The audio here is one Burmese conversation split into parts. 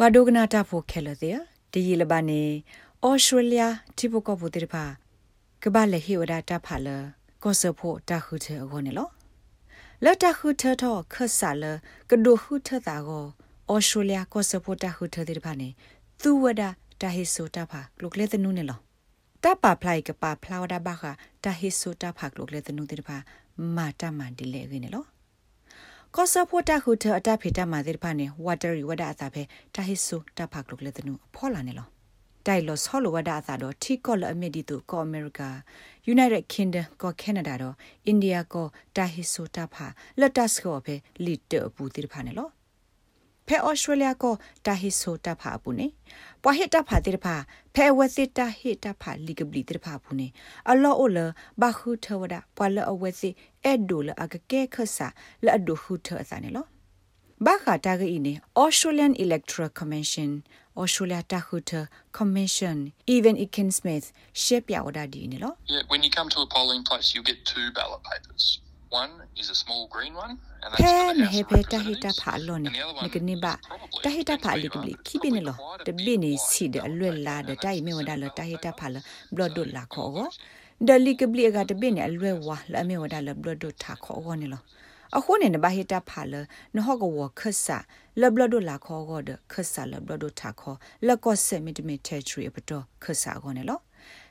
ပွာဒိုကနာတာဖိုခဲလတဲ့ဒီလဘနေဩစတြေးလျတိဘကဘူတိဖာကဘာလေဟီဝဒတာဖာလကောဆဖိုတာခုချေအကောနေလောလတ်တခုထထခဆာလကဒိုခုထတာကိုဩစတြေးလျကောဆဖိုတာခုထတဲ့ဖာနေသူဝဒတာဟိဆိုတာဖာလုကလေတနုနေလောတပါဖလိုက်ကပါဖလာဝဒဘာခတာဟိဆိုတာဖာလုကလေတနုတဲ့ဖာမာတမန်ဒီလေရင်းနေလော ကောဆဖိုတာခုထအတဖေတမှာတဲ့ဖာနေဝါတရီဝဒအသာပဲတာဟိဆိုတာဖာလုကလေတနုဖောလာနေလောတိုင်လောဆောလိုဝဒါသာတော့ထီကောလအမီဒီတူကောအမေရိကာ United Kingdom ကော Canada တော့ India ကောတာဟီဆိုတာဖာလက်တတ်ကောပဲလီတပူတိဖာနေလော ဖဲဩစတြေးလျကိုတာဟီဆိုတာဖာပူနေပွာဟစ်တာဖာတိဖာဖဲဝစစ်တာဟစ်တာဖာလီကဘလီတိဖာပူနေအလောအိုလဘာခုထဝဒပွာလအဝစစ်အဒိုလအကကဲခဆာလအဒိုခုထအစနေလောဘာခတာဂီနေ Australian Electoral Commission Australia Tahuta Commission even Iken Smith ရှက်ပြဝဒဒီနေလို့ Yeah when you come to a polling place you get two ballot papers one is a small green one and that's for the House of Representatives pha lo ne ne kni ba ta hita pha li kli ki bi ne lo de bi ni si de alwe la de tai me wada lo ta hita pha lo blood dot la kho go de li kli ga de bi ne alwe wa la me wada lo blood dot tha kho go ne lo အခုနေနဘာဟိတာဖာလနဟကဝခဆာလဘလဒလာခေါ်ဂောဒခဆာလဘလဒထာခေါ်လကော့ဆက်မီတမီတေထရီပတော့ခဆာခေါ်နေလော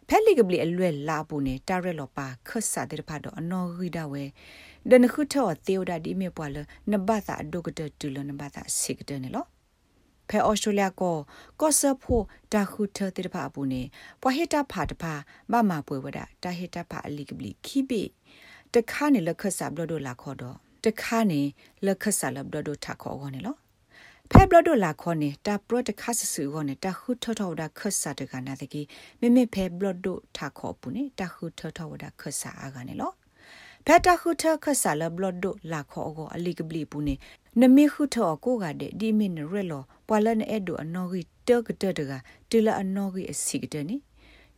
ဖက်လီကဘလီအလွဲလာပူနေတာရက်လောပါခဆာတဲ့ဖာတော့အနော်ဂိဒဝဲဒနခုထောတေဝဒဒီမေပွာလနဘသာဒုကတတူလနဘသာစိကတဲ့နေလောဖဲဩစတြေးလျကိုကော့ဆာဖိုတာခုထတဲ့ဖာပူနေပွာဟိတာဖာတဖာမမပွေဝဒတာဟိတာဖာအလီကဘလီခိပိတခါနေလခဆာဘလဒလာခေါ်တော့တခါနေလခဆာလဘဒဒထခေါ်ခေါ်နေလော ဖဲဘလဒလာခေါ်နေတာပရတခါဆဆူခေါ်နေတာခုထထောဒါခဆာတကနာတကီမိမိဖဲဘလဒထခေါ်ပူနေတာခုထထောဒါခဆာအာကနေလောဖဲတခုထခဆာလဘလဒလာခေါ်ခေါ်အလီကဘလီပူနေနမေခုထောကိုကတဲ့ဒီမင်ရဲလောပွာလန်အဲ့ဒိုအနော်ဂီတကတတကတီလာအနော်ဂီအစီကတဲ့နိ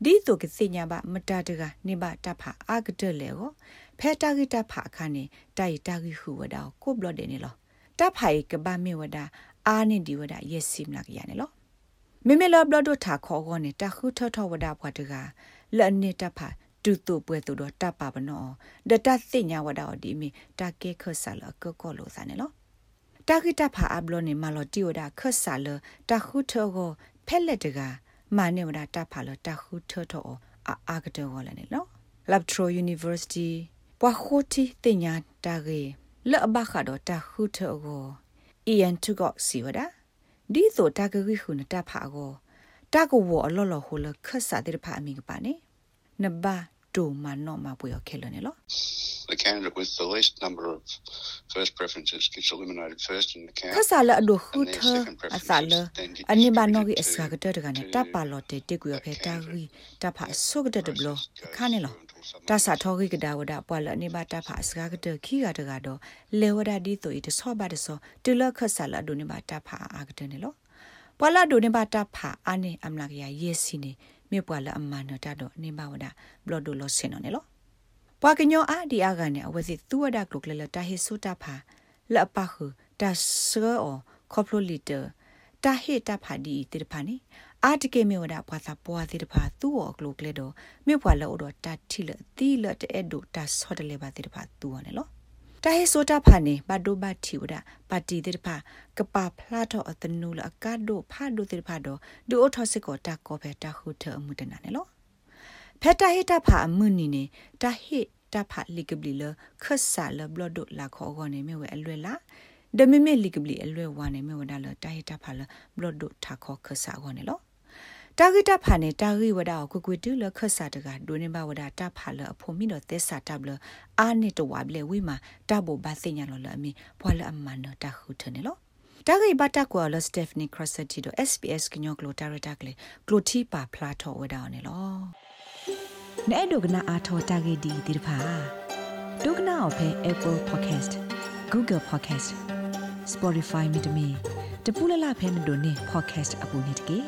ဒီတုကစညာဘမတာတကနေဘတဖာအာကတလေကိုဖဲတာဂီတဖာခါနေတိုင်တာဂီဟူဝဒါကိုဘလဒနေလောတဖိုင်ကဘာမေဝဒါ အာနေဒီဝဒါယက်စီမလာကရနေလောမေမေလဘလဒထာခေါ်ခေါ်နေတာခုထထဝဒါဘွားတကလအနေတဖာတူတူပွဲတူတော့တပပနောဒတသိညာဝဒါဒီမီတကဲခဆာလကကောလိုစနေလောတခိတဖာအဘလနေမလောတီဝဒါခဆာလတခုထောကိုဖက်လက်တကမာနေဝဒါတဖာလတခုထောထောအာအာကတောဝလနေလော Labtro University ပွာခိုတီတင်ညာတာကေလော့ဘခါတော့တာခုထောကို အီယန်တုကစီဝဒဒီဆိုတာကခိခုနတဖာကိုတာကိုဝအလော်လော်ဟိုလခတ်စာတဲ့ဖာအမိကပါနေနဘာတူမနောမပွေခဲလနေလော the candidate with the least number of first preferences gets eliminated first in the count. Kasala ado khutha asala ani bano gi asga gata daga ne tapa lote te ku yo phe ta gi ta pha so gata de blo khane lo တဆာ ထောဂိကဒါဝဒပွာလနေပါတဖာစကားကတခီကတကတော့လေဝဒဒီဆိုဤတဆောပါတဆောတူလခဆာလာဒိုနေပါတဖာအာကတနေလောပွာလဒိုနေပါတဖာအာနေအမလာကရယေစီနေမြေပွာလအမနတတော့နေပါဝဒဘလော့ဒိုလောစင်နော်နေလောပွာကညောအာဒီအာကနေအဝစီသူဝဒကလုကလလတာဟေဆုတာဖာလပခုတာဆောခေါပလိုလီတာတာဟေတာဖာဒီတိတဖာနေ အာတကေမေဝဒဘွာသာပွာတိတဖာသူ့ော်ကလုကလေတော့မြေဘွာလောတော့တာတိလတီလတဲ့ဒိုတာဆော့တလေပါတိတဖာသူ့ော်နေလောတာဟေဆိုတာဖာနေဘဒိုဘတီဝဒပါတီတိတဖာကပါဖလာတော့အတနူလအကဒိုဖာဒိုတိတဖာတော့ဒိုအထောစစ်ကောတာကောဖဲတာခုထအမှုတနာနေလောဖက်တာဟိတာဖာအမှုနီနေတာဟိတာဖာလီကဘလီလခဆာလဘလဒိုလာခေါ်ကောနေမြဝဲအလွယ်လားဒမမေလီကဘလီအလွယ်ဝါနေမြဝဒါလတာဟိတာဖာလဘလဒိုထာခေါ်ခဆာကောနေလော တာဂိတဖာနေတာဂိဝဒါကိုကွတူလခဆာတကဒိုနေဘဝဒါတာဖာလအဖို့မိတော့သက်စာတပ်လအာနေတဝဘလေဝိမာတဘောဘာစညာလောလအမီဘွာလအမန်တာခုထနေလောတာဂိဘတာကွာလစတက်ဖနီခရဆတီဒို SPS ကညောကလိုတာရတာကလေကလိုတီပါဖလာထောဝဒါနေလောနဲ့ဒုကနာအာထောတာဂိဒီဒီဖာဒုကနာအဖဲ Apple Podcast Google Podcast Spotify မြေတမီတပူလလဖဲမတို့နေ podcast အပူနေတကေ